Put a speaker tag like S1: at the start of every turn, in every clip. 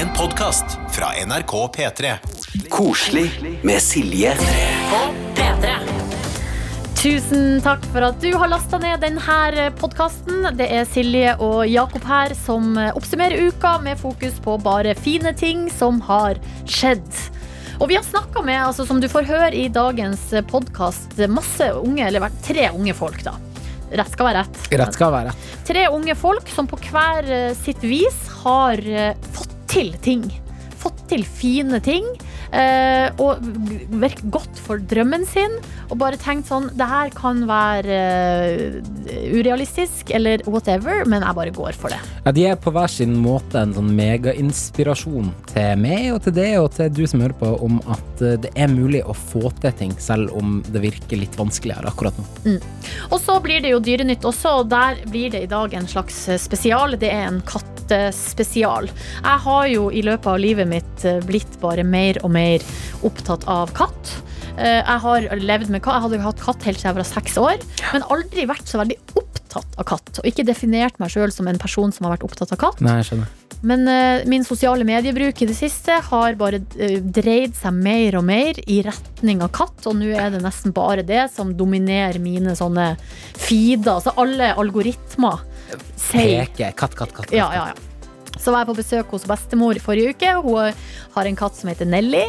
S1: En podkast fra NRK P3.
S2: Koselig med Silje. På P3.
S3: Tusen takk for at du har lasta ned denne podkasten. Det er Silje og Jakob her som oppsummerer uka med fokus på bare fine ting som har skjedd. Og vi har snakka med, altså, som du får høre i dagens podkast, masse unge, eller tre unge folk, da. Rett skal være rett.
S4: Rett skal være rett.
S3: Tre unge folk som på hver sitt vis har eh, fått til ting. Fått til fine ting. eh, og virker godt for drømmen sin. Og bare tenkt sånn Det her kan være uh, urealistisk, eller whatever, men jeg bare går for det.
S4: Ja, de er på hver sin måte en sånn megainspirasjon til meg og til det og til du som hører på, om at eh, det er mulig å få til ting, selv om det virker litt vanskeligere akkurat nå.
S3: Og så blir det jo Dyrenytt også, og der blir det i dag en slags spesial. Det er en kattespesial. Jeg har jo i løpet av livet mitt eh, blitt bare mer og mer opptatt av katt. Eh, Jeg har levd med katt, jeg hadde hatt katt helt siden jeg var seks år, men aldri vært så veldig opptatt av katt. Og ikke definert meg sjøl som en person som har vært opptatt av katt.
S4: Nei, jeg skjønner.
S3: Men uh, min sosiale mediebruk i det siste har bare uh, dreid seg mer og mer i retning av katt, og nå er det nesten bare det som dominerer mine sånne feeder. Altså alle algoritmer sier
S4: Peke. Katt, katt, katt.
S3: ja, ja, ja. Så var jeg på besøk hos bestemor i forrige uke. Hun har en katt som heter Nelly,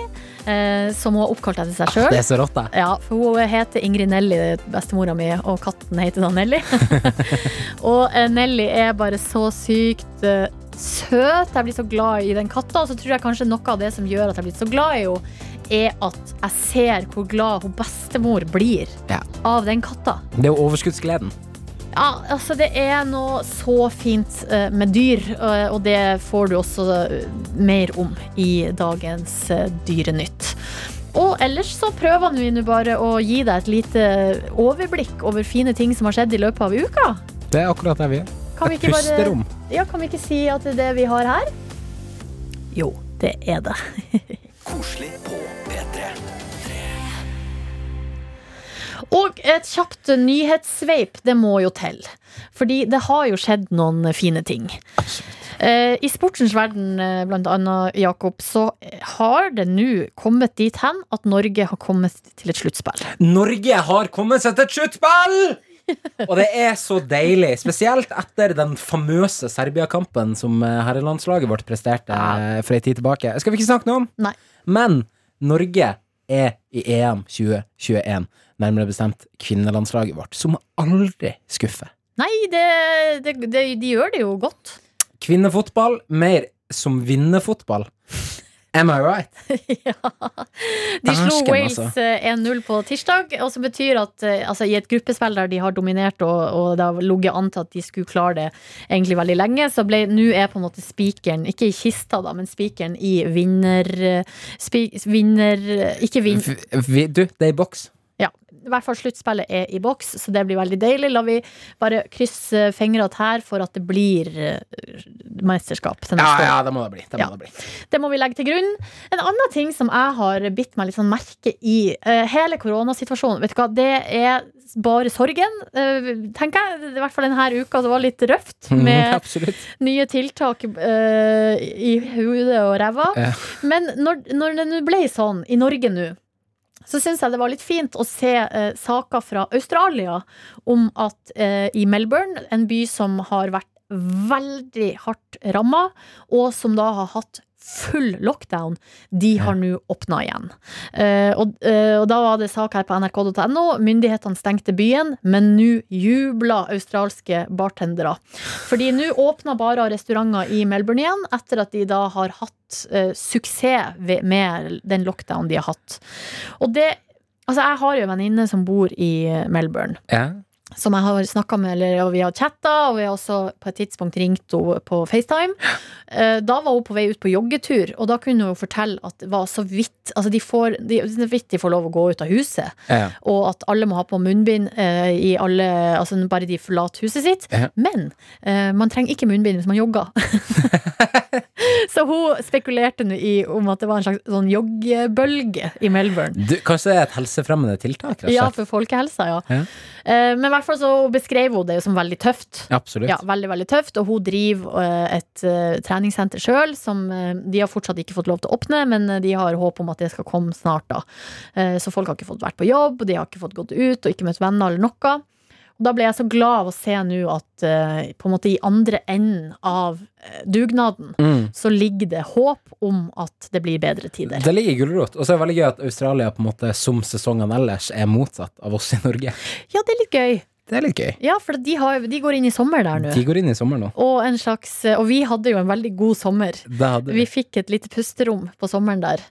S3: som hun har oppkalt etter seg sjøl.
S4: Det er så rått, det.
S3: Ja, for hun heter Ingrid Nelly, bestemora mi, og katten heter da Nelly. og eh, Nelly er bare så sykt eh, søt. Jeg blir så glad i den katta. Og så tror jeg kanskje noe av det som gjør at jeg blir så glad i henne, er at jeg ser hvor glad hun bestemor blir
S4: Ja.
S3: av den katta.
S4: Det er jo overskuddsgleden.
S3: Ja, altså det er noe så fint eh, med dyr, eh, og det får du også eh, mer om i dagens Dyrenytt. Og ellers så prøver vi nå bare å gi deg et lite overblikk over fine ting som har skjedd i løpet av uka.
S4: Det er akkurat det vi er.
S3: Kan vi
S4: Et
S3: ikke bare
S4: pusterom.
S3: Ja, kan vi ikke si at det er det vi har her? Jo, det er det.
S2: Koselig på P3.
S3: Og et kjapt nyhetssveip, det må jo til. Fordi det har jo skjedd noen fine ting. Eh, I sportens verden, eh, blant annet, Jakob, så har det nå kommet dit hen at Norge har kommet til et sluttspill.
S4: Norge har kommet seg til et sluttspill! Og det er så deilig, spesielt etter den famøse Serbia-kampen som eh, herrelandslaget vårt presterte eh, for ei tid tilbake. Skal vi ikke snakke noe om?
S3: Nei.
S4: Men Norge er i EM 2021, nærmere bestemt kvinnelandslaget vårt, som aldri skuffer.
S3: Nei, det, det, det, de gjør det jo godt.
S4: Kvinnefotball mer som vinnefotball. Am I right?
S3: ja. De slo Wales
S4: altså.
S3: eh, 1-0 på tirsdag, og som betyr at eh, altså, i et gruppespill der de har dominert og, og det har ligget an til at de skulle klare det egentlig veldig lenge, så nå er på en måte spikeren, ikke i kista da, men spikeren i vinner... Spi, vinner Ikke
S4: vinner Du, det er i boks.
S3: Ja, i hvert fall sluttspillet er i boks, så det blir veldig deilig. La vi bare krysse fingrene her for at det blir eh, mesterskap til
S4: Ja,
S3: neste år.
S4: ja, det må det bli. Det må
S3: Ja.
S4: det bli.
S3: Det må vi legge til grunn. En annen ting som jeg har bitt meg litt sånn merke i eh, hele koronasituasjonen, vet du hva, det er bare sorgen, eh, tenker jeg. I hvert fall denne uka, det var litt røft med nye tiltak uh, i hodet og ræva.
S4: Ja.
S3: Men når, når det ble sånn i Norge nå, så syns jeg det var litt fint å se eh, saker fra Australia om at eh, i Melbourne, en by som har vært veldig hardt ramma, og som da har hatt full lockdown, de har nå åpna igjen. Uh, og, uh, og da var det sak her på nrk.no. Myndighetene stengte byen, men nå jubla australske bartendere. Fordi nå åpna bare restauranter i Melbourne igjen, etter at de da har hatt uh, suksess ved, med den lockdown de har hatt. Og det Altså, jeg har jo en venninne som bor i Melbourne
S4: Ja.
S3: Som jeg har snakka med, eller, og vi har chatta, og vi har også på et tidspunkt ringt henne på FaceTime. Eh, Da var hun på vei ut på joggetur, og da kunne hun fortelle at det var så vidt Altså, de får, de, så vidt de får lov å gå ut av huset,
S4: Ja.
S3: og at alle må ha på munnbind eh, i alle Altså bare de forlater huset sitt.
S4: Ja.
S3: Men eh, man trenger ikke munnbind hvis man jogger. så Så hun spekulerte nå i om at det var en slags sånn joggebølge i Melbourne.
S4: Du, kanskje det er et helsefremmende tiltak? Kanskje?
S3: Ja, for folkehelsa, ja.
S4: Ja.
S3: Eh, Men i hvert fall så beskrev hun det jo som veldig tøft.
S4: Absolutt.
S3: Ja, veldig, veldig tøft. Og hun driver eh, et eh, treningssenter sjøl, som de har fortsatt ikke fått lov til å åpne, men de har håp om at det skal komme snart, da. Så folk har ikke fått vært på jobb, de har ikke fått gått ut og ikke møtt venner eller noe. Da ble jeg så glad av å se nå at uh, på en måte i andre enden av eh, dugnaden
S4: Mm.
S3: så ligger det håp om at det blir bedre tider.
S4: Det ligger gulrot. Og så er det veldig gøy at Australia på en måte som sesongene ellers er motsatt av oss i Norge.
S3: Ja, det er litt gøy.
S4: Det er litt gøy.
S3: Ja, for de, har, de går inn i sommer der nå.
S4: De går inn i sommer nå.
S3: Og, en slags, og vi hadde jo en veldig god sommer.
S4: Hadde
S3: Vi fikk et lite pusterom på sommeren der.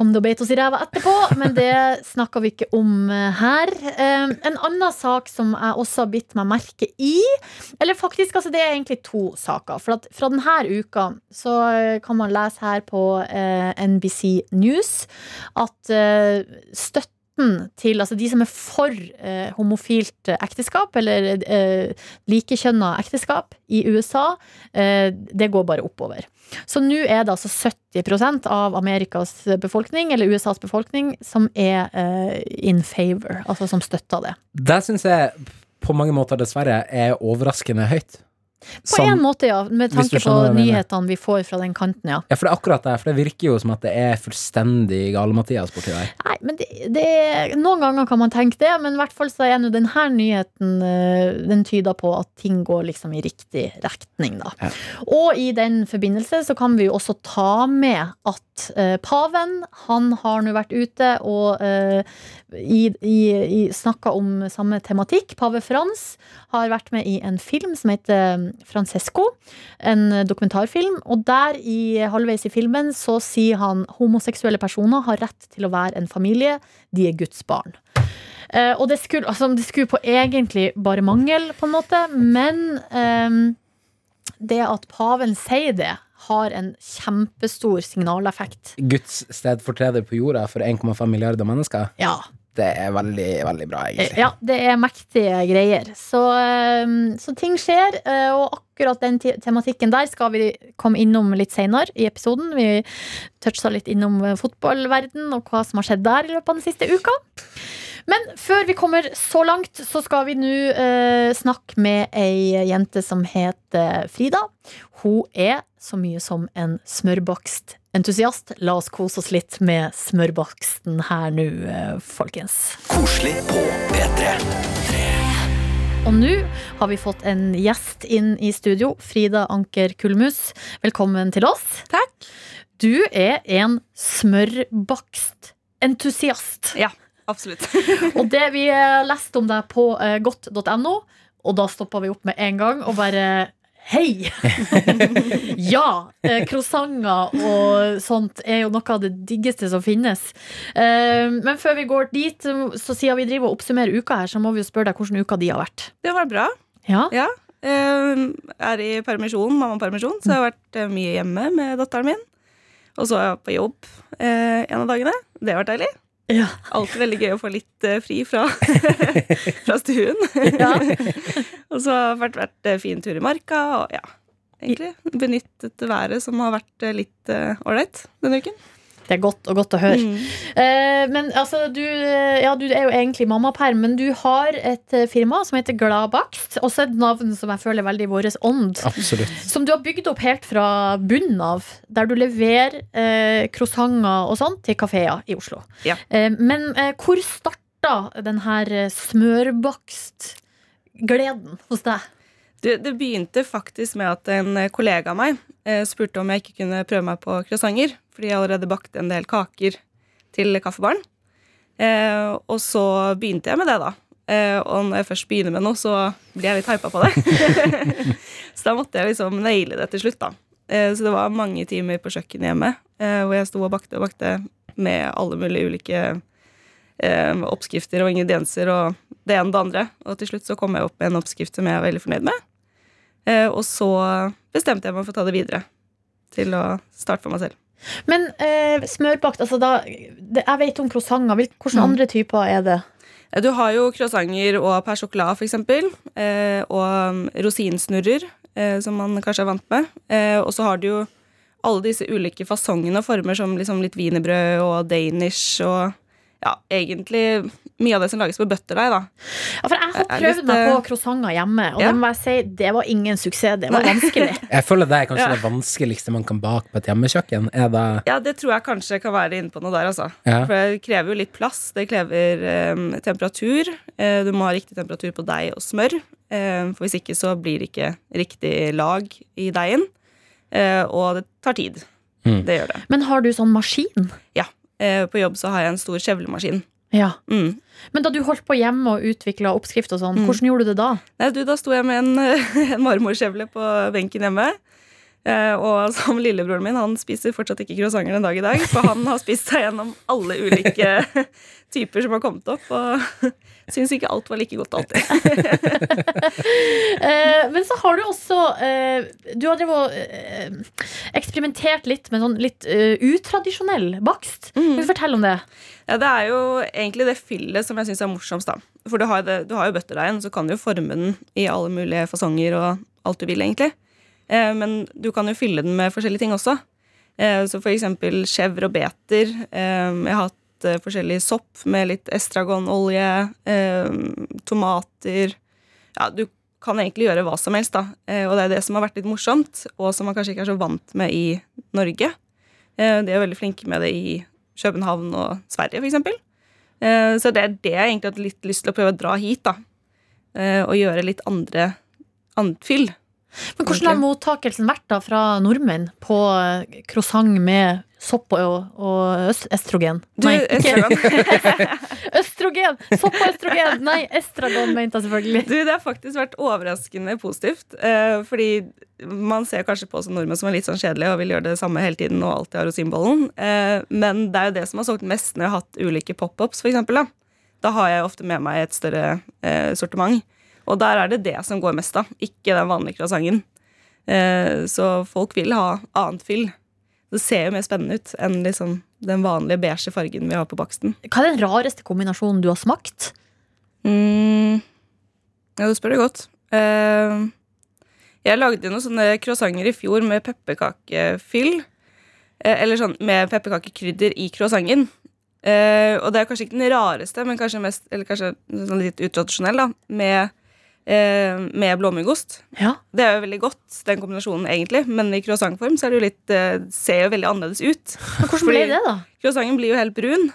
S3: Kom det og beit oss i ræva etterpå, men det snakka vi ikke om eh, her. Eh, en annen sak som jeg også har bitt meg merke i Eller faktisk, altså det er egentlig to saker. For at fra denne uka så eh, kan man lese her på eh, NBC News at eh, støtten til altså de som er for eh, homofilt ekteskap, eller eh, likekjønna ekteskap i USA, eh, det går bare oppover. Så nå er det altså 70% av Amerikas befolkning, eller USAs befolkning, som er eh, in favor, altså som støtter det.
S4: Det syns jeg på mange måter dessverre er overraskende høyt.
S3: På en måte, ja, med tanke på nyhetene vi får fra den kanten, ja.
S4: Ja, for det er akkurat det. For det virker jo som at det er fullstendig gale-Mathias borti der.
S3: Nei, men det, det Noen ganger kan man tenke det, men i hvert fall så er nå denne nyheten eh, Den tyder på at ting går liksom i riktig retning, da.
S4: Ja.
S3: Og i den forbindelse så kan vi jo også ta med at uh, paven, han har nå vært ute og eh, i, i, i, snakka om samme tematikk. Pave Frans har vært med i en film som heter Francesco, en dokumentarfilm. Og der, i halvveis i filmen, så sier han homoseksuelle personer har rett til å være en familie. De er Guds barn. Eh, og det skulle, altså, det skulle på egentlig bare mangel, på en måte, men eh, det at paven sier det, har en kjempestor signaleffekt.
S4: Guds stedfortreder på jorda for 1,5 milliarder mennesker.
S3: Ja,
S4: Det er veldig, veldig bra, egentlig.
S3: Ja, det er mektige greier. Så, eh, så ting skjer, eh, og akkurat den tematikken der skal vi komme innom litt senere i episoden. Vi toucha litt innom eh, fotballverden og hva som har skjedd der i løpet av den siste uka. Men før vi kommer så langt, så skal vi nå eh, snakke med ei jente som heter Frida. Hun er så mye som en smørbakstentusiast. La oss kose oss litt med smørbaksten her nå, eh, folkens.
S2: Koselig på P3.
S3: Og nå har vi fått en gjest inn i studio. Frida Anker Kulmus, velkommen til oss.
S5: Takk.
S3: Du er en smørbakstentusiast.
S5: Ja, absolutt.
S3: Og det vi eh, leste om deg på eh, godt.no, og da stoppa vi opp med en gang og bare Hei! ja! Eh, croissanter og sånt er jo noe av det diggeste som finnes. Eh, men før vi går dit, så siden vi driver og oppsummerer uka her, så må vi jo spørre deg hvordan uka di har vært.
S5: Det har vært bra.
S3: Ja?
S5: Ja. Eh, er i permisjon, mammapermisjon, så jeg har vært mye hjemme med datteren min. Og så er jeg på jobb eh, en av dagene. Det har vært deilig.
S3: Ja.
S5: Alltid veldig gøy å få litt uh, fri fra, fra stuen.
S3: Ja.
S5: og så har det vært, vært eh, fin tur i marka, og ja. Egentlig benyttet været som har vært eh, litt ålreit uh, denne uken.
S3: Det er godt og godt å høre.
S5: Mm.
S3: Eh, men altså, du, eh, ja, du er jo egentlig mammaperm, men du har et eh, firma som heter Gladbakst. Også et navn som jeg føler er veldig i vår ånd.
S4: Absolutt.
S3: Som du har bygd opp helt fra bunnen av, der du leverer eh, croissanter og sånt til kafeer i Oslo.
S5: Ja.
S3: Eh, men eh, hvor starta den her smørbakstgleden hos deg?
S5: Det, det begynte faktisk med at en kollega av meg eh, spurte om jeg ikke kunne prøve meg på croissanter, fordi jeg allerede bakte en del kaker til kaffebaren. Eh, og så begynte jeg med det, da. Eh, og når jeg først begynner med noe, så blir jeg litt hypa på det. så da måtte jeg liksom naile det til slutt, da. Eh, så det var mange timer på kjøkkenet hjemme eh, hvor jeg sto og bakte og bakte med alle mulige ulike eh, oppskrifter og ingredienser og det ene og det andre. Og til slutt så kom jeg opp med en oppskrift som jeg er veldig fornøyd med. Eh, og så bestemte jeg meg for å ta det videre til å starte for meg selv.
S3: Men eh, smørbakt, altså da det, Jeg vet om croissanter. Hvilke
S5: Mm.
S3: andre typer er det?
S5: Du har jo croissanter og per sjokolade, eksempel. Eh, og mm, rosinsnurrer, eh, som man kanskje er vant med. Eh, og så har du jo alle disse ulike fasongene og former, som liksom litt wienerbrød og danish og ja, egentlig mye av det som lages på butterdeig, da.
S3: Ja, for jeg har prøvd meg på
S5: eh,
S3: croissanter hjemme, og
S5: ja.
S3: det må jeg si, det var ingen suksess. Det var vanskelig.
S4: Jeg føler det er kanskje
S5: Ja.
S4: det vanskeligste man kan bake på et hjemmekjøkken. Er det
S5: Ja, det tror jeg kanskje kan være inne på noe der, altså.
S4: Ja.
S5: For det krever jo litt plass. Det krever eh, temperatur. Eh, du må ha riktig temperatur på deig og smør. Eh, for hvis ikke så blir det ikke riktig lag i deigen. Eh, og det tar tid.
S4: Mm.
S5: Det gjør det.
S3: Men har du sånn maskin?
S5: Eh, på jobb så har jeg en stor kjevlemaskin.
S3: Ja.
S5: Mm.
S3: Men da du holdt på hjemme og utvikla oppskrift og sånn,
S5: Mm.
S3: hvordan gjorde du det da?
S5: Nei, du, da sto jeg med en, en marmorkjevle på benken hjemme. Eh, og som lillebroren min, han spiser fortsatt ikke croissanter en dag i dag. For han har spist seg gjennom alle ulike typer som har kommet opp. Og syns ikke alt var like godt alltid.
S3: Eh, men så har du også eh, Du har drevet eksperimentert litt med sånn litt utradisjonell bakst. Kan du fortelle om det?
S5: Ja, Det er jo egentlig det fyllet som jeg syns er morsomst. da For du har, det, du har jo bøtterdeigen, så kan du jo forme den i alle mulige fasonger og alt du vil, egentlig. Eh, men du kan jo fylle den med forskjellige ting også. Eh, så for eksempel chèvre og beter. Eh, jeg har hatt forskjellig sopp med litt estragonolje, tomater Ja, du kan egentlig gjøre hva som helst, da. Og det er det som har vært litt morsomt, og som man kanskje ikke er så vant med i Norge. De er veldig flinke med det i København og Sverige. Eh, så det er det jeg egentlig har litt lyst til å prøve å dra hit, da. Og gjøre litt andre annet fyll.
S3: Men Hvordan har mottakelsen vært da fra nordmenn på eh, croissant med sopp og, og østrogen?
S5: Du,
S3: Nei, ikke østrogen! Sopp og østrogen! Nei, estragon mente jeg selvfølgelig.
S5: Du, det har faktisk vært overraskende positivt. Eh, fordi man ser kanskje på oss som nordmenn som er litt sånn kjedelige og vil gjøre det samme hele tiden og alltid har rosinbollen. Eh, men det er jo det som har solgt mest når jeg har hatt ulike pop-ups, for eksempel. Da. da har jeg ofte med meg et større sortiment. Og der er det det som går mest, da. Ikke den vanlige croissanten. Eh, så folk vil ha annet fyll. Det ser jo mer spennende ut enn liksom den vanlige beige fargen vi har på baksten.
S3: Hva er den rareste kombinasjonen du har smakt?
S5: Mm. Ja, du spør det godt. Eh, jeg lagde noen sånne croissanter i fjor med pepperkakefyll. Eh, eller sånn med pepperkakekrydder i croissanten. Eh, og det er kanskje ikke den rareste, men kanskje mest Eller kanskje sånn litt utradisjonell, da. Med, eh, med blåmuggost.
S3: Ja.
S5: Det er jo veldig godt, den kombinasjonen, egentlig. Men i croissantform så er det jo litt eh, ser jo veldig annerledes ut.
S3: Men Hvordan ble det, da?
S5: Croissanten blir jo helt brun.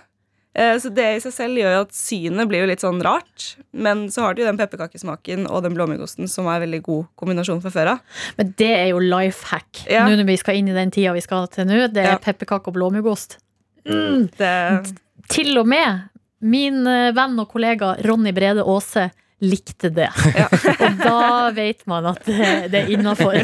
S5: Eh, Så det i seg selv gjør jo at synet blir jo litt sånn rart. Men så har du jo den pepperkakesmaken og den blåmuggosten som er en veldig god kombinasjon fra før av.
S3: Men det er jo life hack.
S5: Ja.
S3: Nå når vi skal inn i den tida vi skal til nå. Det er
S5: Ja.
S3: pepperkake og blåmuggost. Mm.
S5: Det,
S3: Til og med min eh, venn og kollega Ronny Brede Aase likte det.
S5: Ja.
S3: og da vet man at det, er innafor.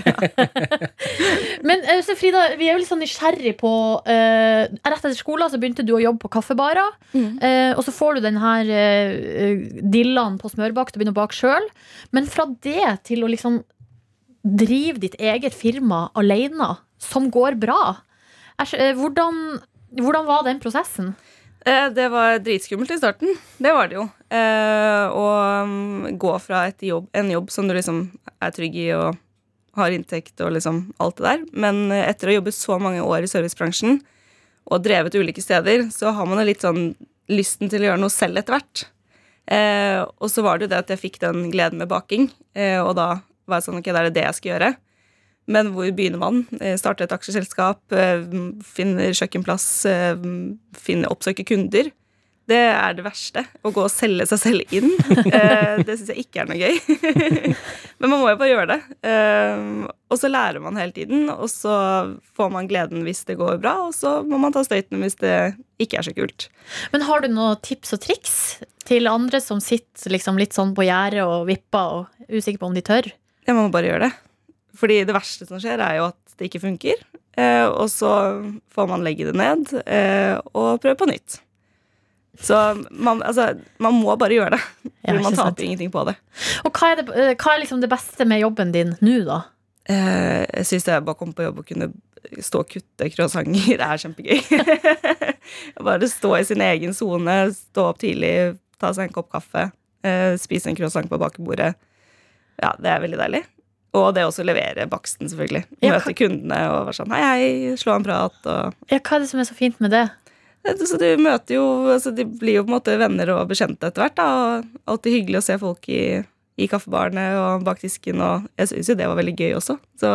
S3: Men eh, så Frida, vi er jo litt sånn nysgjerrig på uh, Rett etter skolen så begynte du å jobbe på kaffebarer.
S5: Mm.
S3: Uh, og så får du den her uh, dillaen på smørbakt og begynner å bake sjøl. Men fra det til å liksom drive ditt eget firma alene, som går bra hvordan, hvordan var den prosessen?
S5: Eh, det var dritskummelt i starten. Det var det jo. Eh, Å mm, gå fra jobb, en jobb som du liksom er trygg i og har inntekt og liksom alt det der. Men eh, etter å ha jobbet så mange år i servicebransjen og drevet ulike steder, så har man jo litt sånn lysten til å gjøre noe selv etter hvert. Eh, og så var det jo det at jeg fikk den gleden med baking, eh, og da var jeg sånn ok, da er det det jeg skal gjøre. Men hvor begynner man? Starter Starte et aksjeselskap, finner finne kjøkkenplass, eh, finne oppsøke kunder. Det er det verste. Å gå og selge seg selv inn. Eh, Det syns jeg ikke er noe gøy. Men man må jo bare gjøre det. Eh, Og så lærer man hele tiden, og så får man gleden hvis det går bra, og så må man ta støyten hvis det ikke er så kult.
S3: Men har du noen tips og triks til andre som sitter liksom litt sånn på gjerdet og vipper og er usikker på om de tør?
S5: Ja, man må bare gjøre det. Fordi det verste som skjer, er jo at det ikke funker. Eh, og så får man legge det ned eh, og prøve på nytt. Så man, altså, man må bare gjøre det.
S3: Ja,
S5: Fordi man taper ingenting på det.
S3: Og hva er, det, eh, hva er liksom det beste med jobben din nå, da?
S5: Eh, jeg syns det er bare å komme på jobb og kunne stå og kutte croissanter. Det er kjempegøy. bare stå i sin egen sone, stå opp tidlig, ta seg en kopp kaffe, eh, spise en croissant på bakebordet. Ja, det er veldig deilig. Og det også levere baksten, selvfølgelig.
S3: Ja,
S5: hva... kundene og være sånn hei, hei, slå en prat. og
S3: Ja, hva er det som er så fint med det?
S5: Så du møter jo altså De blir jo på en måte venner og bekjente etter hvert. da, og Alltid hyggelig å se folk i, i kaffebarene og bak disken. Og jeg syns jo det var veldig gøy også. Så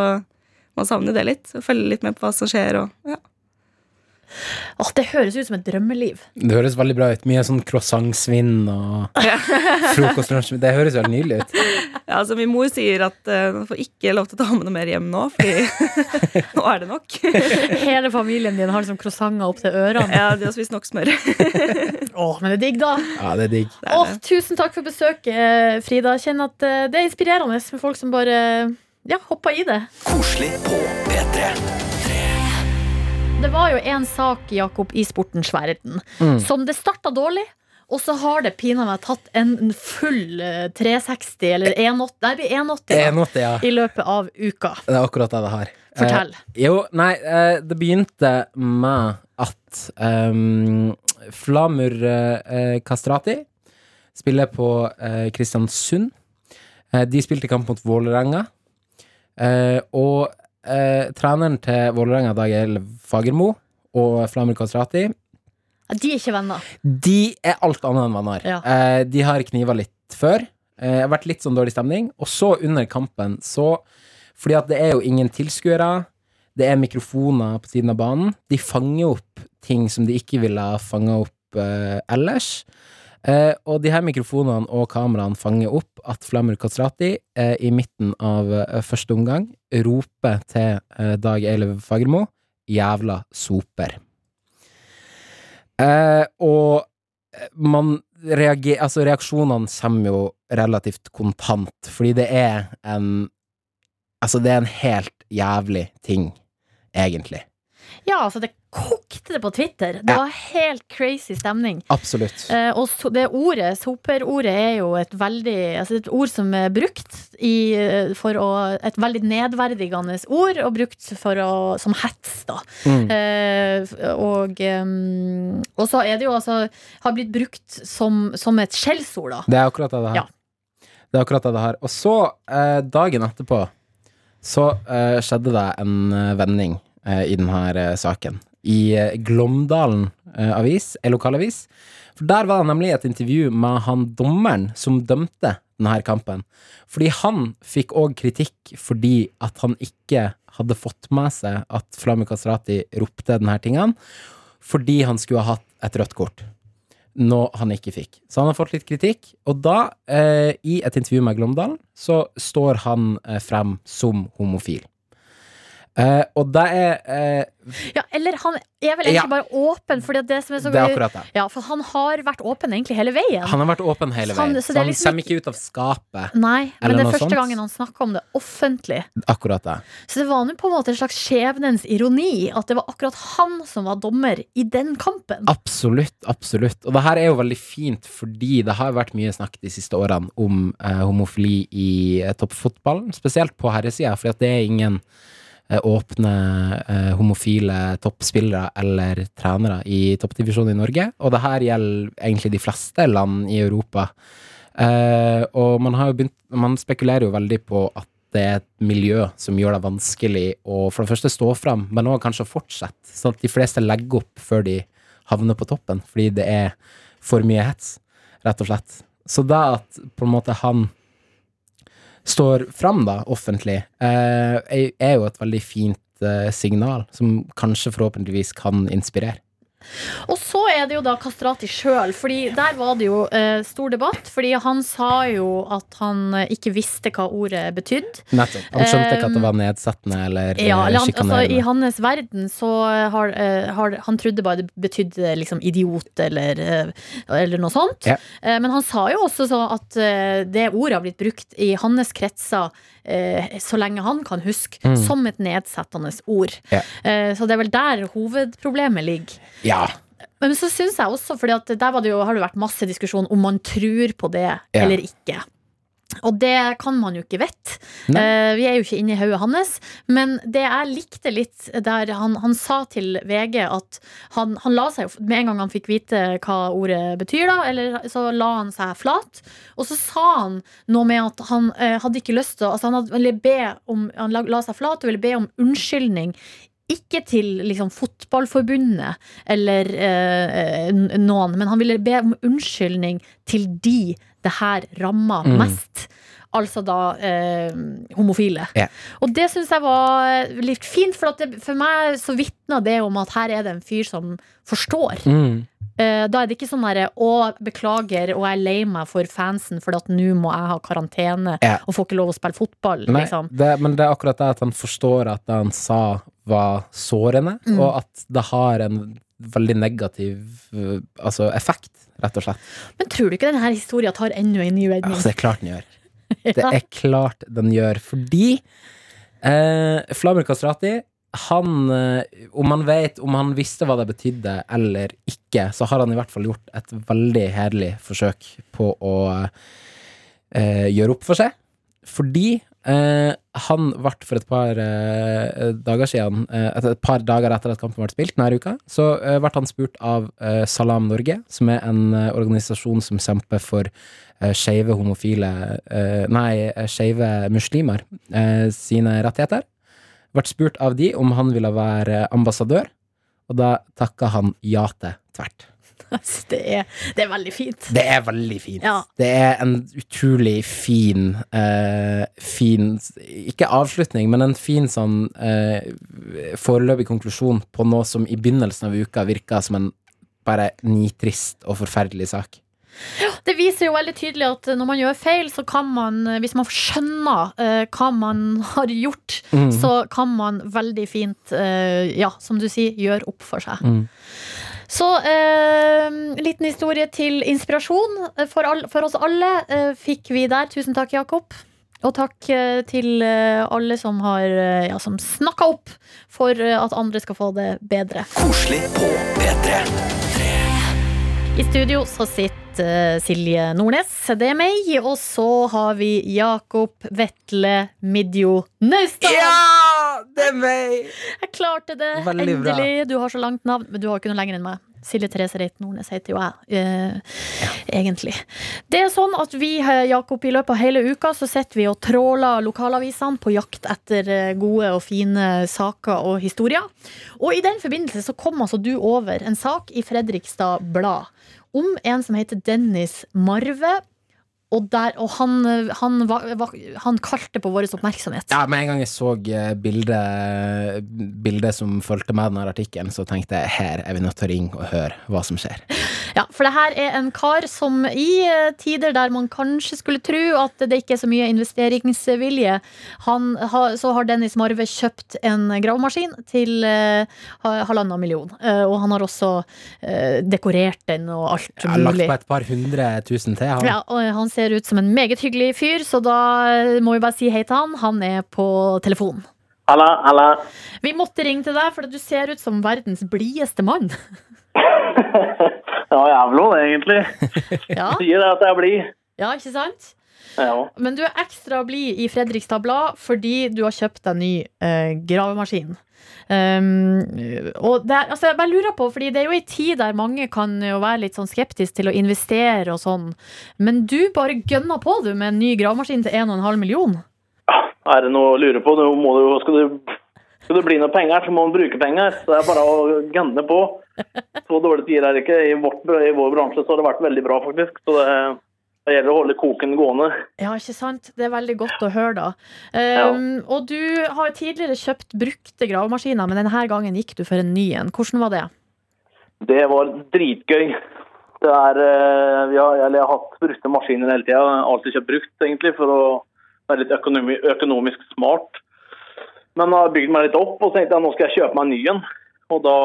S5: man savner det litt. og Følger litt med på hva som skjer. og ja.
S3: Åh, det høres ut som et drømmeliv.
S4: Det høres veldig bra ut. Mye sånn croissantsvinn og frokostlunsj. Det høres veldig nydelig ut.
S5: Ja, altså Min mor sier at uh, får ikke lov til å ta med noe mer hjem nå, fordi nå er det nok.
S3: Hele familien din har liksom croissanter opp til ørene.
S5: ja, De har spist nok smør.
S3: Åh, men det er digg, da.
S4: Ja, det er digg.
S5: Det er
S3: Åh,
S5: det.
S3: tusen takk for besøket, Frida. Jeg kjenner at eh, det er inspirerende med folk som bare ja, hopper i det.
S2: Koselig på P3.
S3: Det var jo en sak, Jakob, i sportens verden
S4: Mm.
S3: som det starta dårlig. Og så har det pinadø meg tatt en full eh, 360 eller 180, nei, det blir 180
S4: 180, ja.
S3: i løpet av uka.
S4: Det er akkurat det det har.
S3: Fortell.
S4: Eh, jo, nei, eh, det begynte med at um, Flamur eh, Kastrati spiller på eh, Kristiansund. Eh, de spilte kamp mot Vålerenga. Eh, og eh, treneren til Vålerenga, Dag Fagermo, og Flamur Kastrati,
S3: Ja, De er ikke venner.
S4: de er alt annet enn venner.
S3: Ja.
S4: Eh, de har kniva litt før. Eh, har vært litt sånn dårlig stemning. Og så under kampen, så Fordi at det er jo ingen tilskuere. Det er mikrofoner på siden av banen. De fanger opp ting som de ikke ville ha fanga opp eh, ellers. Eh, og de her mikrofonene og kameraene fanger opp at Flamur Kastrati eh, i midten av eh, første omgang roper til eh, Dag Eilev Fagermo 'jævla soper'. Eh, og eh, man reagerer Altså, reaksjonene kommer jo relativt kontant, fordi det er en Altså, det er en helt jævlig ting, egentlig.
S3: Ja, altså, det kokte det på Twitter. Det var helt crazy stemning.
S4: Absolutt.
S3: Eh, og so det ordet, soperordet, er jo et veldig Altså et ord som er brukt i, eh, for å Et veldig nedverdigende ord, og brukt for å, som hets, da.
S4: Mm.
S3: Eh, og, um, og så er det jo altså Har blitt brukt som, som et skjellsord, da.
S4: Det er akkurat det det her.
S3: Ja.
S4: Det er akkurat det det her. Og så, eh, dagen etterpå, så eh, skjedde det en vending i denne eh, saken. I eh, Glåmdalen eh, avis, en lokalavis. For der var det nemlig et intervju med han dommeren som dømte denne kampen. Fordi han fikk òg kritikk fordi at han ikke hadde fått med seg at Flammy Kastrati ropte denne tingene, fordi han skulle ha hatt et rødt kort noe han ikke fikk. Så han har fått litt kritikk, og da, eh, i et intervju med Glåmdalen, så står han eh, frem som homofil. Eh, og det er eh,
S3: Ja, eller han er vel egentlig
S4: Ja.
S3: bare åpen, for det som er så
S4: Det er akkurat det.
S3: Ja, for han har vært åpen egentlig hele veien.
S4: Han har vært åpen hele
S3: Så han-
S4: veien,
S3: så
S4: så
S3: det
S4: han
S3: liksom
S4: kommer ikke ut av skapet.
S3: Nei, men det er første
S4: sånt.
S3: gangen han snakker om det offentlig.
S4: Akkurat det.
S3: Så det var nå på en måte en slags skjebnens ironi at det var akkurat han som var dommer i den kampen.
S4: Absolutt, absolutt. Og det her er jo veldig fint, fordi det har vært mye snakk de siste årene om eh, homofili i eh, toppfotballen, spesielt på herresida, for det er ingen åpne eh, homofile toppspillere eller trenere i toppdivisjonen i Norge, og det her gjelder egentlig de fleste land i Europa. Eh, og man begynt Man spekulerer jo veldig på at det er et miljø som gjør det vanskelig å for det første stå fram, men òg kanskje fortsette, sånn at de fleste legger opp før de havner på toppen, fordi det er for mye hets, rett og slett. Så det at på en måte han står fram da, offentlig, eh, er- jo et veldig fint eh, signal, som kanskje forhåpentligvis kan inspirere.
S3: Og så er det jo da Kastrati sjøl, Fordi der var det jo eh, stor debatt. Fordi han sa jo at han eh, ikke visste hva ordet betydde.
S4: Nettopp. Han skjønte ikke at det var nedsettende eller
S3: Ja,
S4: eh,
S3: eller han, altså, I hans verden så har, eh, har Han trodde bare det betydde liksom idiot eller, eh, eller noe sånt.
S4: Ja.
S3: Eh, Men han sa jo også så at eh, det ordet har blitt brukt i hans kretser eh, så lenge han kan huske,
S4: Mm.
S3: som et nedsettende ord.
S4: Ja.
S3: Eh, Så det er vel der hovedproblemet ligger.
S4: Ja.
S3: Men så syns jeg også, for der var det jo, har det vært masse diskusjon om man tror på det
S4: Ja.
S3: eller ikke. Og det kan man jo ikke vite. Eh, vi er jo ikke inne i hodet hans. Men det jeg likte litt der han, han sa til VG at han, han la seg jo Med en gang han fikk vite hva ordet betyr, da, eller så la han seg flat. Og så sa han noe med at han uh, hadde ikke lyst til altså Han hadde, ville be om Han la, la seg flat og ville be om unnskyldning. Ikke til liksom, fotballforbundet eller eh, noen, men han ville be om unnskyldning til de det her ramma
S4: Mm.
S3: mest. Altså da eh, homofile.
S4: Yeah.
S3: Og det syns jeg var litt fint, for, det, for meg så vitna det om at her er det en fyr som forstår.
S4: Mm.
S3: Eh, da er det ikke sånn derre 'Å, beklager, og jeg er lei meg for fansen, for at nå må jeg ha karantene
S4: Ja.
S3: og får ikke lov å spille fotball'.
S4: Nei,
S3: Liksom.
S4: det, men det er akkurat det at han forstår at det han sa, var sårende,
S3: Mm.
S4: og at det har en veldig negativ uh, altså effekt, rett og slett.
S3: Men tror du ikke denne historien tar enda en ny redning?
S4: Altså, det er klart den gjør. Det er klart den gjør, fordi eh, Flamur Kastrati han, eh, om han vet, om han visste hva det betydde eller ikke, så har han i hvert fall gjort et veldig hederlig forsøk på å eh, gjøre opp for seg. Fordi eh, han ble for et par eh, dager siden, eh, et, et par dager etter at kampen ble spilt denne uka, så eh, ble han spurt av eh, Salam Norge, som er en eh, organisasjon som kjemper for eh, skeive homofile eh, Nei, eh, skeive muslimer eh, sine rettigheter. Ble spurt av de om han ville være ambassadør, og da takka han ja til tvert.
S3: Altså, det, er, det er veldig fint.
S4: Det er veldig fint.
S3: Ja.
S4: Det er en utrolig fin uh, Fin Ikke avslutning, men en fin sånn uh, foreløpig konklusjon på noe som i begynnelsen av uka virka som en bare nitrist og forferdelig sak.
S3: Det viser jo veldig tydelig at når man gjør feil, så kan man, hvis man skjønner uh, hva man har gjort,
S4: Mm.
S3: så kan man veldig fint, uh, ja, som du sier, gjøre opp for seg.
S4: Mm.
S3: Så eh, liten historie til inspirasjon for, all, for oss alle eh, fikk vi der. Tusen takk, Jakob. Og takk eh, til eh, alle som har eh, ja, som snakka opp for eh, at andre skal få det bedre.
S2: Koselig på P3.
S3: I studio så sitter eh, Silje Nordnes, det er meg, og så har vi Jakob Vetle Midjo Naustdal.
S4: Ja! Det er meg!
S3: Jeg klarte det,
S4: Veldig bra.
S3: endelig. Du har så langt navn, men du har ikke noe lenger enn meg. Silje Therese Reit Nordnes heter jo jeg, eh, egentlig. Det er sånn at vi, eh, Jakob, i løpet av hele uka så sitter vi og tråler lokalavisene på jakt etter eh, gode og fine saker og historier. Og i den forbindelse så kom altså du over en sak i Fredrikstad Blad om en som heter Dennis Marve. Og, der, og han, han, han kalte på vår oppmerksomhet.
S4: Ja, Med en gang jeg så eh, bildet, bildet som fulgte med denne artikkelen, så tenkte jeg her er vi nødt til å ringe og høre hva som skjer.
S3: Ja, for det her er en kar som i eh, tider der man kanskje skulle tro at det ikke er så mye investeringsvilje, han, så har Dennis Marve kjøpt en gravemaskin til eh, halvannen million. Og han har også dekorert den og alt
S4: Jeg har lagt på et par hundre tusen til. Han.
S3: Ja, og han ser ut som en meget hyggelig fyr, så da må vi bare si hei til han. Han er på telefon.
S6: Halla, halla.
S3: Vi måtte ringe til deg, for du ser ut som verdens blideste mann.
S6: det var det, egentlig.
S3: Ja,
S6: Sier det at jeg er blid.
S3: ja ikke sant?
S6: Ja.
S3: Men du er ekstra blid i Fredrikstad Blad fordi du har kjøpt deg ny eh, gravemaskin. Um, og det, altså jeg bare lurer på, fordi det er jo en tid der mange kan jo være litt sånn skeptisk til å investere og sånn, men du bare gønner på du med en ny gravemaskin til 1,5 million.
S6: Er det noe å lure på? Nå må du, skal, du, skal det bli noe penger, så må man bruke penger. Så det er bare å gønne på. Så dårlige tider er det ikke. I, vårt, I vår bransje så har det vært veldig bra, faktisk. Så det, det gjelder å holde koken gående.
S3: Ja, ikke sant? Det er veldig godt å høre, da. Um, Og du har tidligere kjøpt brukte gravemaskiner, men denne gangen gikk du for en ny en. Hvordan var det?
S6: Det var dritgøy. Det er, eh, har, jeg har hatt brukte maskiner hele tida. Alltid kjøpt brukt, egentlig, for å være litt økonomi, økonomisk smart. Men jeg har bygd meg litt opp og så tenkte jeg nå skal jeg kjøpe meg en ny en. Og da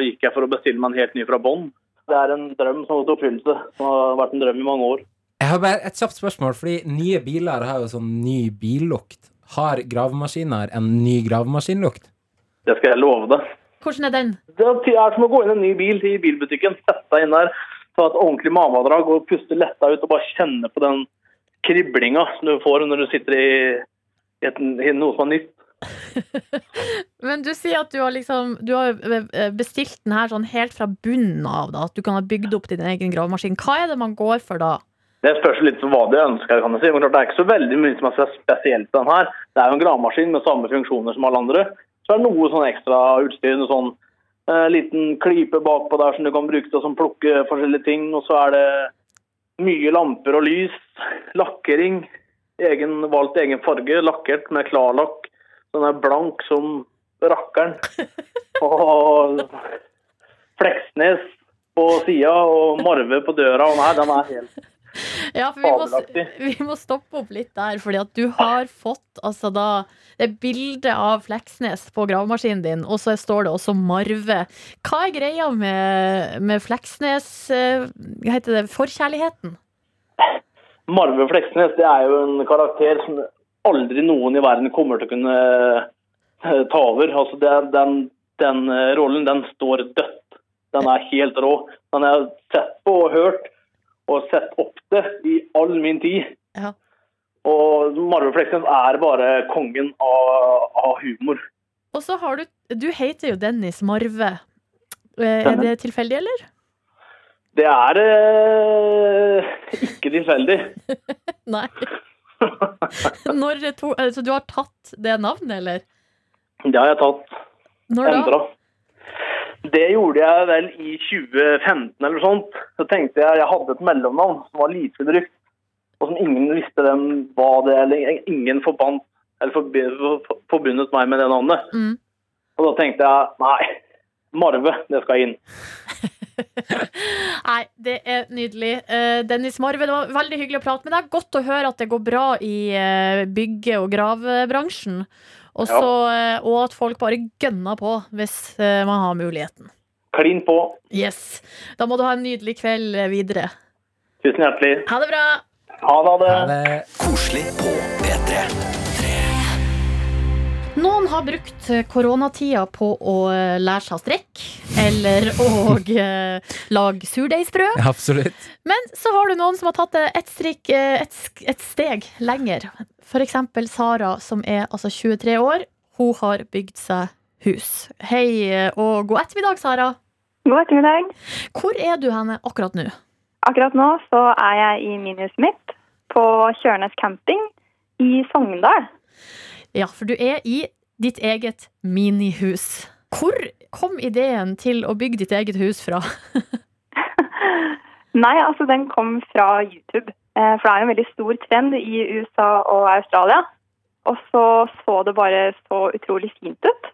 S6: gikk jeg for å bestille meg en helt ny fra bånn. Det er en drøm som har gått i oppfyllelse. Som har vært en drøm i mange år.
S4: Jeg har bare et kjapt spørsmål, fordi nye biler har jo sånn ny billukt. Har gravemaskiner en ny gravemaskinlukt?
S6: Det skal jeg love deg.
S3: Hvordan er den?
S6: Det er som å gå inn i en ny bil til bilbutikken, sette deg inn der, ta et ordentlig mamadrag og puste letta ut og bare kjenne på den kriblinga som du får når du sitter i, i, et, i noe som er nytt.
S3: Men du sier at du har, liksom, du har eh, bestilt den her sånn helt fra bunnen av, da, at du kan ha bygd opp din egen gravemaskin. Hva er det man går for da?
S6: Det spørs litt hva du ønsker. kan jeg si. Men klart, det er ikke så veldig mye som er spesielt den her. Det er jo en gravemaskin med samme funksjoner som alle andre. Så er det noe sånn ekstra utstyr. En sånn eh, liten klype bakpå der som du kan bruke til å sånn, plukke forskjellige ting. Og så er det mye lamper og lys. Lakkering. Egen, valgt egen farge. Lakkert med klarlakk. Den er blank som rakkeren. Og Fleksnes på sida og Marve på døra. Og nei, den er helt
S3: Ja, for vi må, vi må stoppe opp litt der, fordi at du har fått altså da det er bilde av Fleksnes på gravemaskinen din, og så står det også Marve. Hva er greia med, med Fleksnes eh, Hva heter det? Forkjærligheten?
S6: Marve Fleksnes det er jo en karakter som aldri noen i verden kommer til å kunne eh, ta over. Altså det, den, den eh, rollen den står dødt. Den er helt rå. Den er sett på og hørt og sett opp det i all min tid.
S3: Ja.
S6: Og Marve Fleksnes er bare kongen av, av humor.
S3: Og så har du Du heter jo Dennis Marve. Eh, Er det tilfeldig, eller?
S6: Det er eh, ikke tilfeldig.
S3: Nei. Når to, altså, du har tatt det navnet, eller?
S6: Det har jeg tatt.
S3: Når da?
S6: endra. Det gjorde jeg vel i 2015 eller sånt. Så tenkte jeg jeg hadde et mellomnavn som var lite brukt, og som ingen visste hvem var det, eller ingen forbandt eller forbundet meg med det navnet.
S3: Mm.
S6: Og da tenkte jeg nei, Marve, det skal inn.
S3: Nei, det er nydelig. Eh, Dennis Marve, det var veldig hyggelig å prate med deg. Godt å høre at det går bra i eh, bygge- og gravbransjen. Og, så, eh, og at folk bare gønner på hvis eh, man har muligheten.
S6: Klin på.
S3: Yes. Da må du ha en nydelig kveld eh, videre.
S6: Tusen hjertelig.
S3: Ha det bra!
S6: Ha det. Ha det.
S4: Det
S2: Koselig på P3.
S3: Noen har brukt eh, koronatida på å eh, lære seg å strekke, eller å eh, lage surdeigsbrød.
S4: Absolutt.
S3: Men så har du noen som har tatt det et, strikk, eh, et, et steg lenger. For eksempel Sara, som er altså 23 år. Hun har bygd seg hus. Hei eh, og god ettermiddag, Sara.
S7: God ettermiddag.
S3: Hvor er du henne akkurat nå?
S7: Akkurat nå så er jeg i minihuset mitt på Kjørnes camping i Sogndal.
S3: Ja, for du er i ditt eget minihus. Hvor kom ideen til å bygge ditt eget hus fra?
S7: Nei, altså den kom fra YouTube. Eh, For det er jo en veldig stor trend i USA og Australia. Og så så det bare så utrolig fint ut.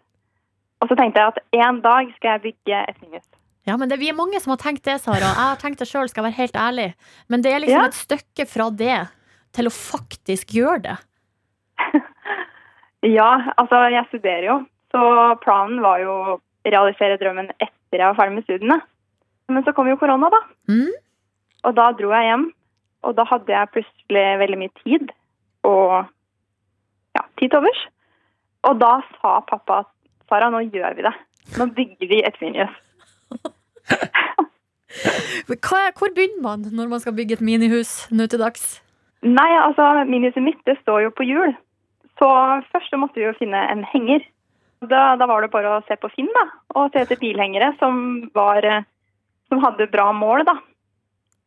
S7: Og så tenkte jeg at en dag skal jeg bygge et minihus.
S3: Ja, men det, Vi er mange som har tenkt det, Sara. Jeg har tenkt det sjøl, skal jeg være helt ærlig. Men det er liksom
S7: Ja.
S3: et stykke fra det til å faktisk gjøre det.
S7: Ja, altså jeg studerer jo, så planen var jo å realisere drømmen etter jeg var ferdig med studiene. Men så kom jo korona, da.
S3: Mm.
S7: Og da dro jeg hjem, og da hadde jeg plutselig veldig mye tid og ja, tid til overs. Og da sa pappa at Sara, nå gjør vi det. Nå bygger vi et minihus.
S3: Hvor begynner man når man skal bygge et minihus nå til dags?
S7: Nei, altså minihuset mitt det står jo på hjul. Så først så måtte vi jo finne en henger. Da, da var det bare å se på Finn da, og se etter bilhengere som, var, eh, som hadde bra mål. da.